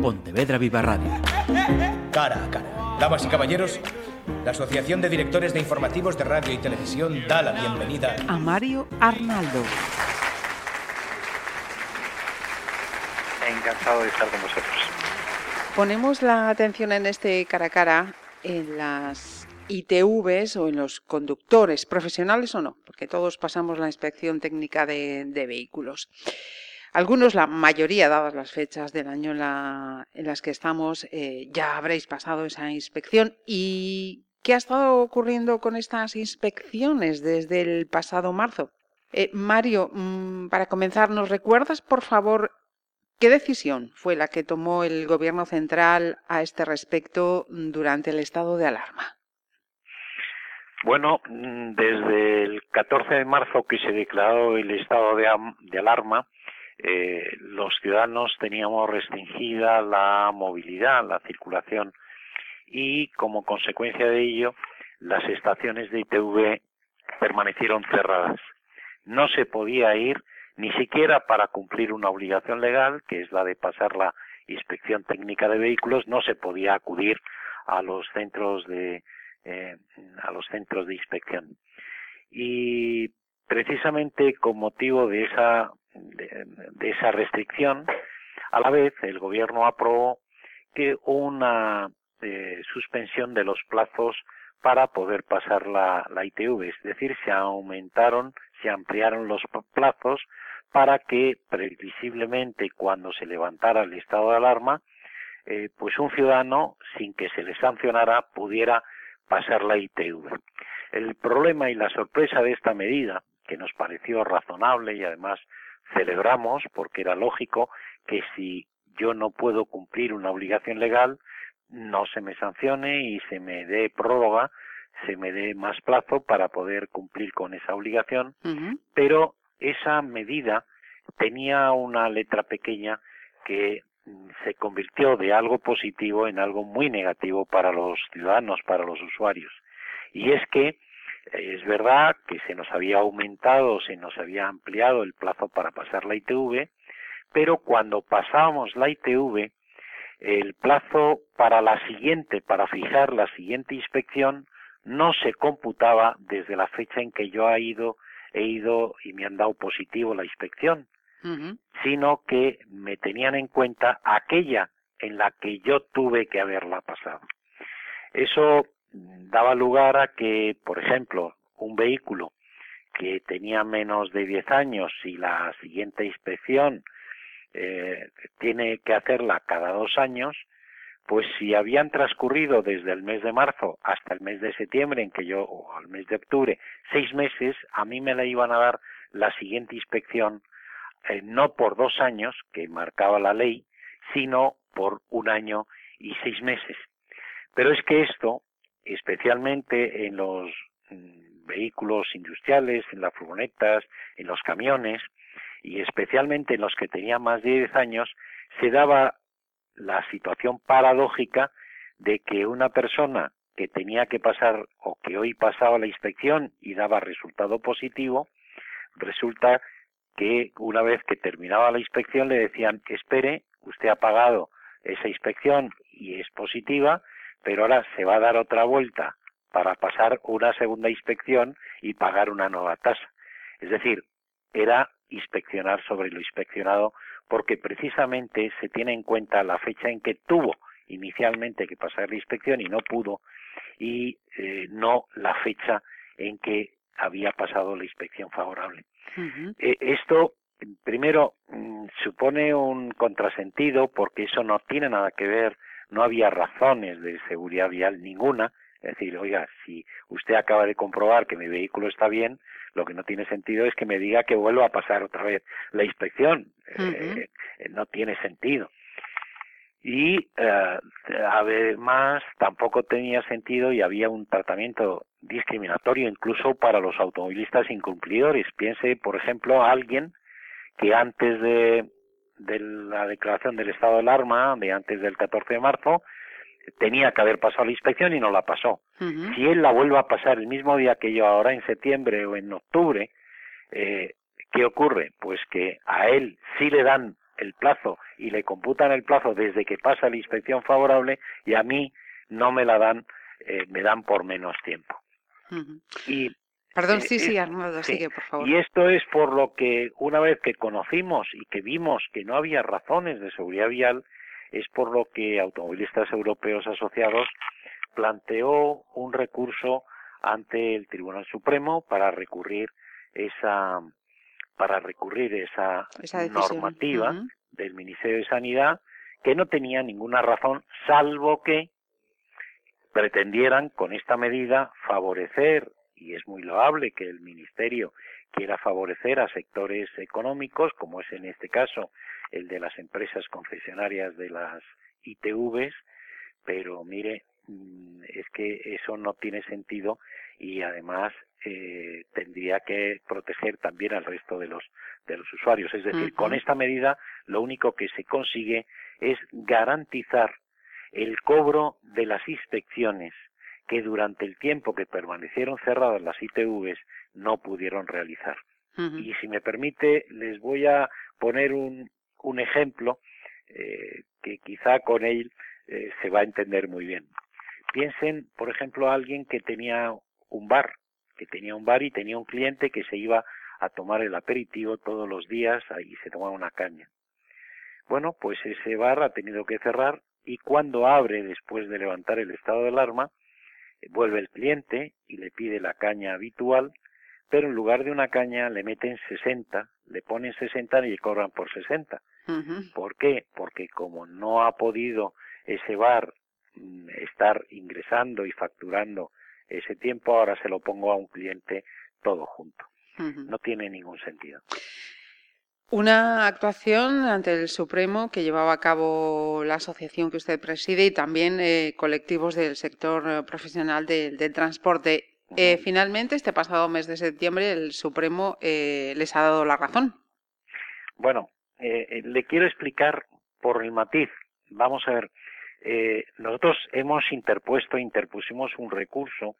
Pontevedra Viva Radio. Cara a cara. Damas y caballeros, la Asociación de Directores de Informativos de Radio y Televisión da la bienvenida a Mario Arnaldo. Encantado de estar con vosotros. Ponemos la atención en este cara a cara en las ITVs o en los conductores, profesionales o no, porque todos pasamos la inspección técnica de, vehículos. Algunos, la mayoría, dadas las fechas del año en, las que estamos, eh, ya habréis pasado esa inspección. ¿Y qué ha estado ocurriendo con estas inspecciones desde el pasado marzo? Eh, Mario, mm, para comenzar, ¿nos recuerdas, por favor, qué decisión fue la que tomó el Gobierno central a este respecto durante el estado de alarma? Bueno, mm, desde el 14 de marzo que se declaró el estado de, alarma, eh, los ciudadanos teníamos restringida la movilidad, la circulación y como consecuencia de ello las estaciones de ITV permanecieron cerradas. No se podía ir ni siquiera para cumplir una obligación legal, que es la de pasar la inspección técnica de vehículos, no se podía acudir a los centros de eh, a los centros de inspección. Y precisamente con motivo de esa, de, esa restricción, a la vez el gobierno aprobó que una eh, suspensión de los plazos para poder pasar la, ITV, es decir, se aumentaron, se ampliaron los plazos para que previsiblemente cuando se levantara el estado de alarma, eh, pues un ciudadano, sin que se le sancionara, pudiera pasar la ITV. El problema y la sorpresa de esta medida, que nos pareció razonable y además celebramos porque era lógico que si yo no puedo cumplir una obligación legal, no se me sancione y se me dé prórroga, se me dé más plazo para poder cumplir con esa obligación, pero esa medida tenía una letra pequeña que se convirtió de algo positivo en algo muy negativo para los ciudadanos, para los usuarios. Y es que es verdad que se nos había aumentado, se nos había ampliado el plazo para pasar la ITV, pero cuando pasábamos la ITV, el plazo para la siguiente, para fijar la siguiente inspección, no se computaba desde la fecha en que yo he ido, he ido y me han dado positivo la inspección, sino que me tenían en cuenta aquella en la que yo tuve que haberla pasado. Eso daba lugar a que, por ejemplo, un vehículo que tenía menos de 10 años y la siguiente inspección eh, tiene que hacerla cada dos años, pues si habían transcurrido desde el mes de marzo hasta el mes de septiembre, en que yo, o al mes de octubre, seis meses, a mí me la iban a dar la siguiente inspección eh, no por dos años que marcaba la ley, sino por un año y seis meses. Pero es que esto, especialmente en los mm, vehículos industriales, en las furgonetas, en los camiones, y especialmente en los que tenían más de diez años, se daba la situación paradójica de que una persona que tenía que pasar o que hoy pasaba la inspección y daba resultado positivo, resulta que una vez que terminaba la inspección le decían, espere, usted ha pagado esa inspección y es positiva, pero ahora se va a dar otra vuelta para pasar una segunda inspección y pagar una nueva tasa. Es decir, era inspeccionar sobre lo inspeccionado porque precisamente se tiene en cuenta la fecha en que tuvo inicialmente que pasar la inspección y no pudo y eh, no la fecha en que había pasado la inspección favorable. Eh, esto, primero, mm, supone un contrasentido porque eso no tiene nada que ver, no había razones de seguridad vial ninguna. Es decir, oiga, si usted acaba de comprobar que mi vehículo está bien, lo que no tiene sentido es que me diga que vuelva a pasar otra vez la inspección. Eh, eh, no tiene sentido. Y además tampoco tenía sentido y había un tratamiento discriminatorio incluso para los automovilistas incumplidores. Piense, por ejemplo, a alguien que antes de, de la declaración del estado de alarma, de antes del 14 de marzo, tenía que haber pasado la inspección y no la pasó. Si él la vuelve a pasar el mismo día que yo, ahora en septiembre o en octubre, eh, ¿qué ocurre? Pues que a él sí le dan el plazo y le computan el plazo desde que pasa la inspección favorable y a mí no me la dan, eh, me dan por menos tiempo. Y Perdón, eh, sí, sí, Arnaldo, sigue, por favor. Y esto es por lo que una vez que conocimos y que vimos que no había razones de seguridad vial, es por lo que automovilistas europeos asociados planteó un recurso ante el Tribunal Supremo para recurrir esa para recurrir esa, normativa del Ministerio de Sanidad que no tenía ninguna razón salvo que pretendieran con esta medida favorecer y es muy loable que el Ministerio quiera favorecer a sectores económicos, como es en este caso el de las empresas concesionarias de las ITVs, pero mire, mm, es que eso no tiene sentido y además eh, tendría que proteger también al resto de los de los usuarios. Es decir, con esta medida lo único que se consigue es garantizar el cobro de las inspecciones que durante el tiempo que permanecieron cerradas las ITVs no pudieron realizar. Y si me permite, les voy a poner un, un ejemplo eh, que quizá con él eh, se va a entender muy bien. Piensen, por ejemplo, a alguien que tenía un bar, que tenía un bar y tenía un cliente que se iba a tomar el aperitivo todos los días y se tomaba una caña. Bueno, pues ese bar ha tenido que cerrar y cuando abre después de levantar el estado de alarma, vuelve el cliente y le pide la caña habitual, pero en lugar de una caña le meten 60, le ponen 60 y le cobran por 60. ¿Por qué? Porque como no ha podido ese bar mm, estar ingresando y facturando ese tiempo, ahora se lo pongo a un cliente todo junto. No tiene ningún sentido. Una actuación ante el Supremo que llevaba a cabo la asociación que usted preside y también eh, colectivos del sector eh, profesional del transporte. Eh, finalmente, este pasado mes de septiembre, el Supremo les ha dado la razón. Bueno, le quiero explicar por el matiz. Vamos a ver, nosotros hemos interpuesto, interpusimos un recurso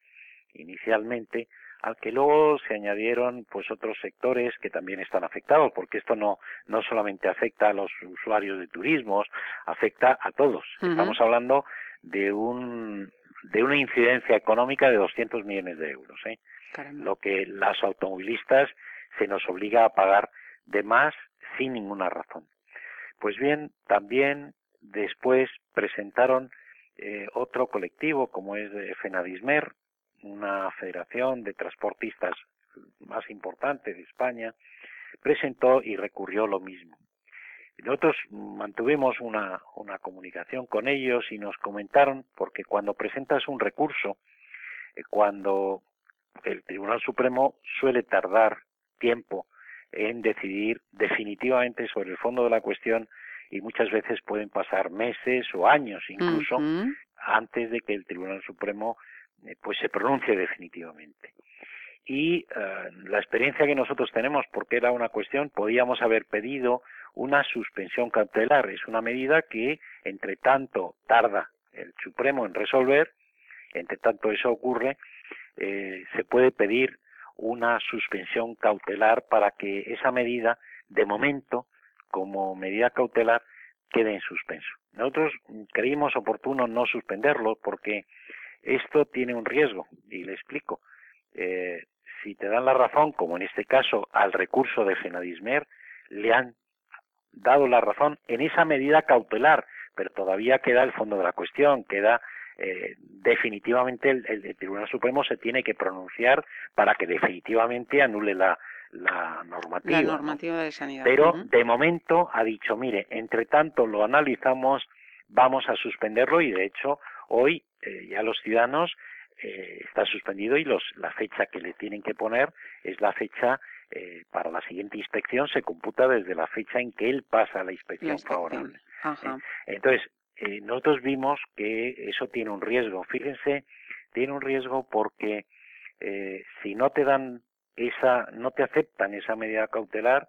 inicialmente al que luego se añadieron pues otros sectores que también están afectados, porque esto no, no solamente afecta a los usuarios de turismos, afecta a todos. Estamos hablando de un de una incidencia económica de 200 millones de euros, ¿eh? lo que las automovilistas se nos obliga a pagar de más sin ninguna razón. Pues bien, también después presentaron eh, otro colectivo como es Fenadismer, una federación de transportistas más importante de España, presentó y recurrió lo mismo. Nosotros mantuvimos una, una comunicación con ellos y nos comentaron, porque cuando presentas un recurso, eh, cuando el Tribunal Supremo suele tardar tiempo en decidir definitivamente sobre el fondo de la cuestión y muchas veces pueden pasar meses o años incluso antes de que el Tribunal Supremo pues se pronuncie definitivamente. Y eh, la experiencia que nosotros tenemos, porque era una cuestión, podíamos haber pedido una suspensión cautelar. Es una medida que, entre tanto, tarda el Supremo en resolver, entre tanto eso ocurre, eh, se puede pedir una suspensión cautelar para que esa medida, de momento, como medida cautelar, quede en suspenso. Nosotros creímos oportuno no suspenderlo porque esto tiene un riesgo, y le explico. Eh, si te dan la razón, como en este caso al recurso de Genadismer, le han dado la razón en esa medida cautelar, pero todavía queda el fondo de la cuestión, queda eh, definitivamente el, Tribunal Supremo se tiene que pronunciar para que definitivamente anule la, la normativa. La normativa de sanidad. Pero de momento ha dicho, mire, entre tanto lo analizamos, vamos a suspenderlo y de hecho hoy eh, ya los ciudadanos eh, está suspendido y los, la fecha que le tienen que poner es la fecha eh, para la siguiente inspección se computa desde la fecha en que él pasa la inspección, favorable. Entonces, nosotros vimos que eso tiene un riesgo. Fíjense, tiene un riesgo porque si no te dan esa, no te aceptan esa medida cautelar,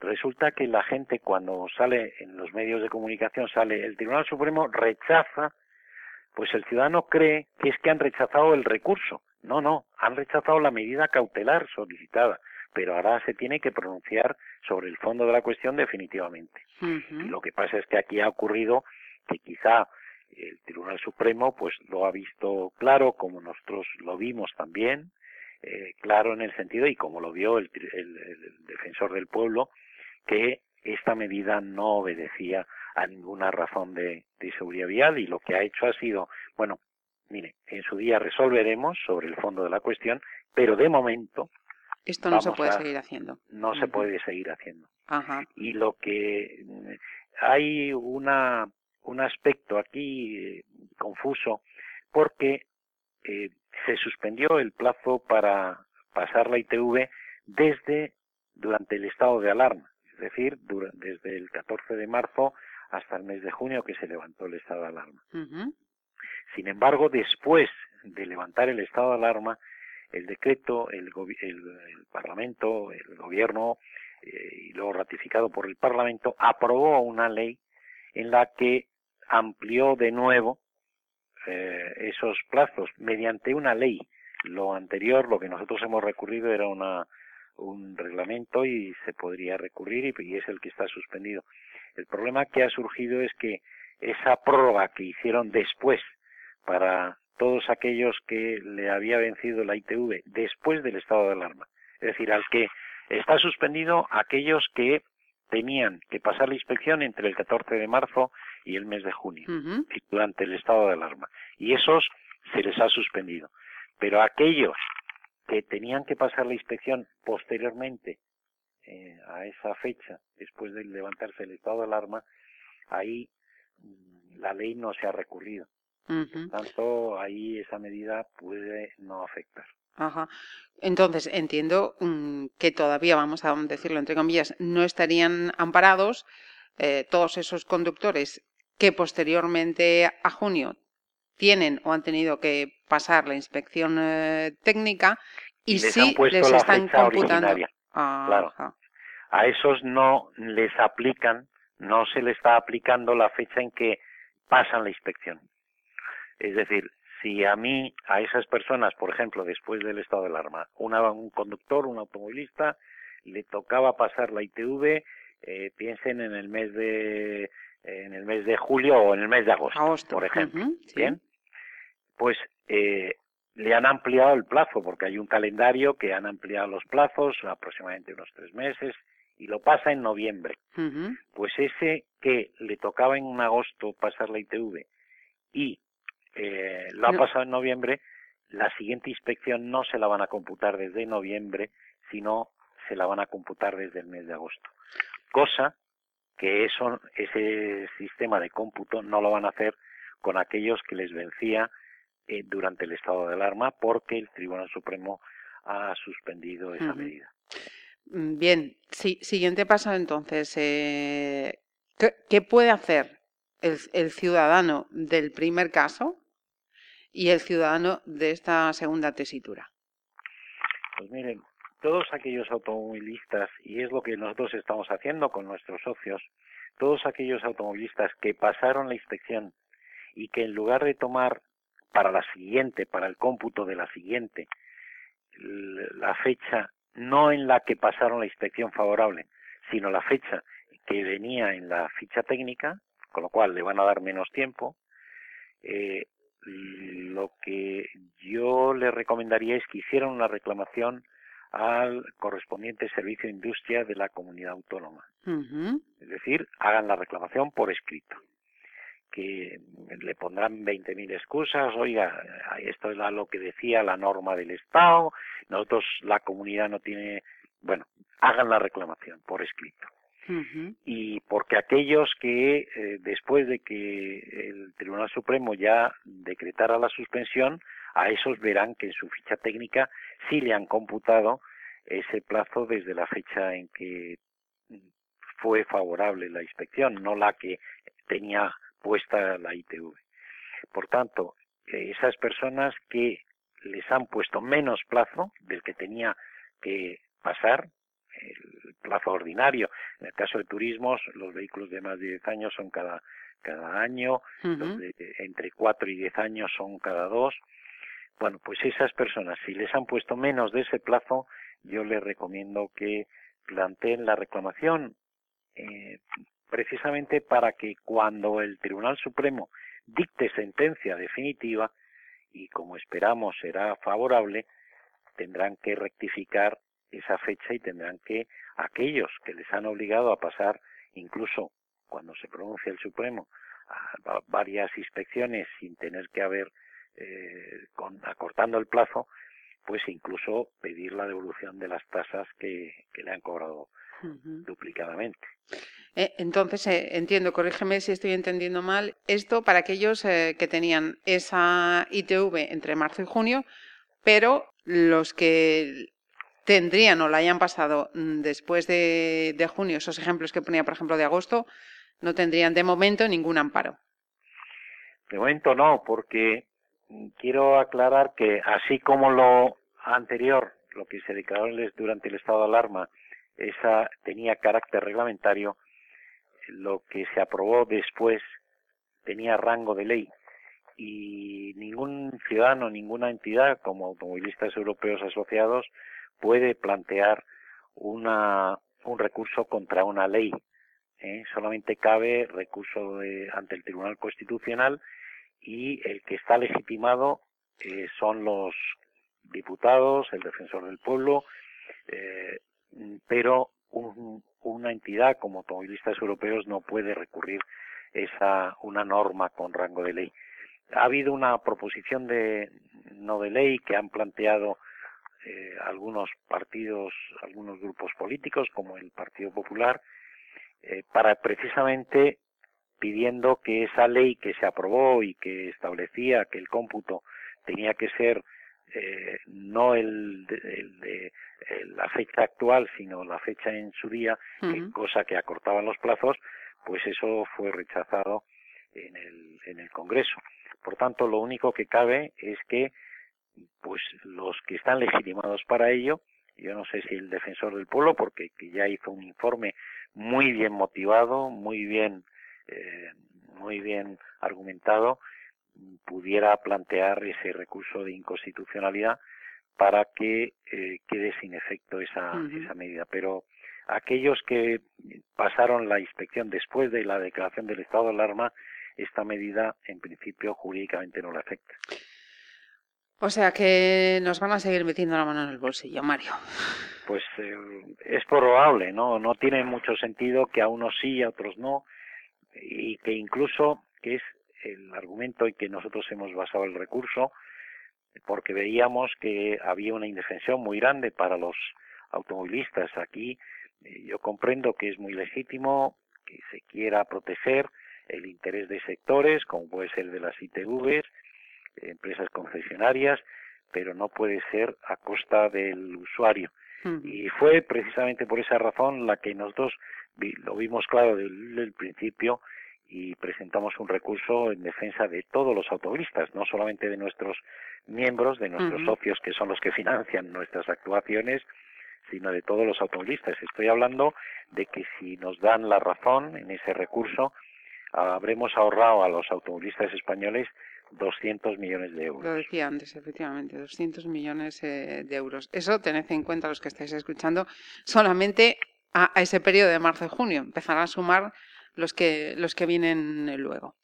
resulta que la gente cuando sale en los medios de comunicación sale, el Tribunal Supremo rechaza pues el ciudadano cree que es que han rechazado el recurso. No, no, han rechazado la medida cautelar solicitada. pero ahora se tiene que pronunciar sobre el fondo de la cuestión definitivamente. Y lo que pasa es que aquí ha ocurrido que quizá el Tribunal Supremo pues lo ha visto claro como nosotros lo vimos también eh, claro en el sentido y como lo vio el, defensor del pueblo que esta medida no obedecía a ninguna razón de, seguridad vial y lo que ha hecho ha sido bueno mire en su día resolveremos sobre el fondo de la cuestión pero de momento esto no se puede seguir haciendo. no se puede seguir haciendo. Y lo que hay una un aspecto aquí eh, confuso porque eh, se suspendió el plazo para pasar la ITV desde durante el estado de alarma, es decir, desde el 14 de marzo hasta el mes de junio que se levantó el estado de alarma. Sin embargo, después de levantar el estado de alarma, el decreto, el, el, Parlamento, el Gobierno, eh, y luego ratificado por el Parlamento, aprobó una ley en la que amplió de nuevo eh, esos plazos mediante una ley. Lo anterior, lo que nosotros hemos recurrido era una, un reglamento y se podría recurrir y, es el que está suspendido. El problema que ha surgido es que esa prórroga que hicieron después para todos aquellos que le había vencido la ITV después del estado de alarma, es decir, al que está suspendido aquellos que tenían que pasar la inspección entre el 14 de marzo y el mes de junio, durante el estado de alarma. Y esos se les ha suspendido. Pero aquellos que tenían que pasar la inspección posteriormente eh, a esa fecha, después de levantarse el estado de alarma, ahí mm, la ley no se ha recurrido. Por tanto, ahí esa medida puede no afectar. Ajá. Entonces, entiendo mm, que todavía, vamos a decirlo entre comillas, no estarían amparados eh, todos esos conductores que posteriormente a junio tienen o han tenido que pasar la inspección eh, técnica y, sí les están computando. Claro. A esos no les aplican, no se les está aplicando la fecha en que pasan la inspección. Es decir, si a mí, a esas personas, por ejemplo, después del estado de alarma, una, un conductor, un automovilista, le tocaba pasar la ITV, eh, piensen en el mes de en el mes de julio o en el mes de agosto, por ejemplo. Bien, pues eh, le han ampliado el plazo porque hay un calendario que han ampliado los plazos aproximadamente unos tres meses y lo pasa en noviembre. Pues ese que le tocaba en agosto pasar la ITV y eh, lo ha pasado en noviembre, la siguiente inspección no se la van a computar desde noviembre, sino se la van a computar desde el mes de agosto. Cosa que eso, ese sistema de cómputo no lo van a hacer con aquellos que les vencía eh, durante el estado de alarma porque el Tribunal Supremo ha suspendido esa medida. Mm, bien, sí, siguiente paso entonces. Eh, ¿qué, puede hacer el, el, ciudadano del primer caso y el ciudadano de esta segunda tesitura? Pues miren, todos aquellos automovilistas, y es lo que nosotros estamos haciendo con nuestros socios, todos aquellos automovilistas que pasaron la inspección y que en lugar de tomar para la siguiente, para el cómputo de la siguiente, la fecha no en la que pasaron la inspección favorable, sino la fecha que venía en la ficha técnica, con lo cual le van a dar menos tiempo, eh, lo que yo le recomendaría es que hicieran una reclamación al correspondiente servicio de industria de la comunidad autónoma. Es decir, hagan la reclamación por escrito. Que le pondrán 20.000 excusas, oiga, esto es lo que decía la norma del Estado, nosotros, la comunidad no tiene. Bueno, hagan la reclamación por escrito. Y porque aquellos que eh, después de que el Tribunal Supremo ya decretara la suspensión, a esos verán que en su ficha técnica sí le han computado ese plazo desde la fecha en que fue favorable la inspección, no la que tenía puesta la ITV. Por tanto, esas personas que les han puesto menos plazo del que tenía que pasar, el plazo ordinario. En el caso de turismos, los vehículos de más de 10 años son cada, cada año, los de entre 4 y 10 años son cada dos. Bueno, pues esas personas, si les han puesto menos de ese plazo, yo les recomiendo que planteen la reclamación eh, precisamente para que cuando el Tribunal Supremo dicte sentencia definitiva, y como esperamos será favorable, tendrán que rectificar esa fecha y tendrán que aquellos que les han obligado a pasar incluso cuando se pronuncia el Supremo a varias inspecciones sin tener que haber eh, con, acortando el plazo pues incluso pedir la devolución de las tasas que, le han cobrado duplicadamente. Eh, entonces, eh, entiendo, corrígeme si estoy entendiendo mal, esto para aquellos que tenían esa ITV entre marzo y junio, pero los que tendrían o la hayan pasado mm, después de, de, junio, esos ejemplos que ponía, por ejemplo, de agosto, no tendrían de momento ningún amparo. De momento no, porque quiero aclarar que así como lo anterior, lo que se declaró durante el estado de alarma, esa tenía carácter reglamentario, lo que se aprobó después tenía rango de ley y ningún ciudadano, ninguna entidad como automovilistas europeos asociados puede plantear una, un recurso contra una ley. ¿eh? Solamente cabe recurso ante el Tribunal Constitucional y el que está legitimado eh, son los diputados, el defensor del pueblo, eh, pero una entidad como automovilistas europeos no puede recurrir esa una norma con rango de ley. Ha habido una proposición de no de ley que han planteado eh, algunos partidos, algunos grupos políticos, como el Partido Popular, eh, para precisamente pidiendo que esa ley que se aprobó y que establecía que el cómputo tenía que ser eh, no el de, la fecha actual, sino la fecha en su día, cosa que acortaban los plazos, pues eso fue rechazado en el, en el Congreso. Por tanto, lo único que cabe es que pues los que están legitimados para ello, yo no sé si el defensor del pueblo, porque ya hizo un informe muy bien motivado, muy bien eh, muy bien argumentado, pudiera plantear ese recurso de inconstitucionalidad para que eh, quede sin efecto esa, esa medida. Pero aquellos que pasaron la inspección después de la declaración del estado de alarma, esta medida en principio jurídicamente no la afecta. O sea que nos van a seguir metiendo la mano en el bolsillo, Mario. Pues eh, es probable, ¿no? No tiene mucho sentido que a unos sí y a otros no y que incluso, que es el argumento en que nosotros hemos basado el recurso, porque veíamos que había una indefensión muy grande para los automovilistas. Aquí eh, yo comprendo que es muy legítimo que se quiera proteger el interés de sectores, como puede ser de las ITVs, empresas concesionarias, pero no puede ser a costa del usuario. Y fue precisamente por esa razón la que nosotros lo vimos claro desde el principio y presentamos un recurso en defensa de todos los automovilistas, no solamente de nuestros miembros, de nuestros socios que son los que financian nuestras actuaciones, sino de todos los automovilistas. Estoy hablando de que si nos dan la razón en ese recurso, habremos ahorrado a los automovilistas españoles 200 millones de euros. Lo decía antes, efectivamente, 200 millones eh, de euros. Eso tened en cuenta los que estáis escuchando solamente a, ese periodo de marzo y junio. Empezarán a sumar los que, los que vienen luego.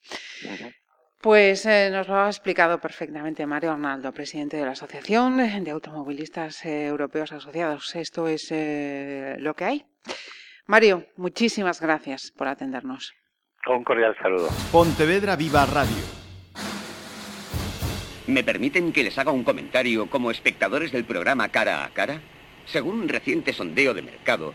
Pues eh, nos lo ha explicado perfectamente Mario Arnaldo, presidente de la Asociación de Automovilistas Europeos Asociados. Esto es eh, lo que hay. Mario, muchísimas gracias por atendernos. Un cordial saludo. Pontevedra Viva Radio. ¿Me permiten que les haga un comentario como espectadores del programa Cara a Cara? Según un reciente sondeo de mercado,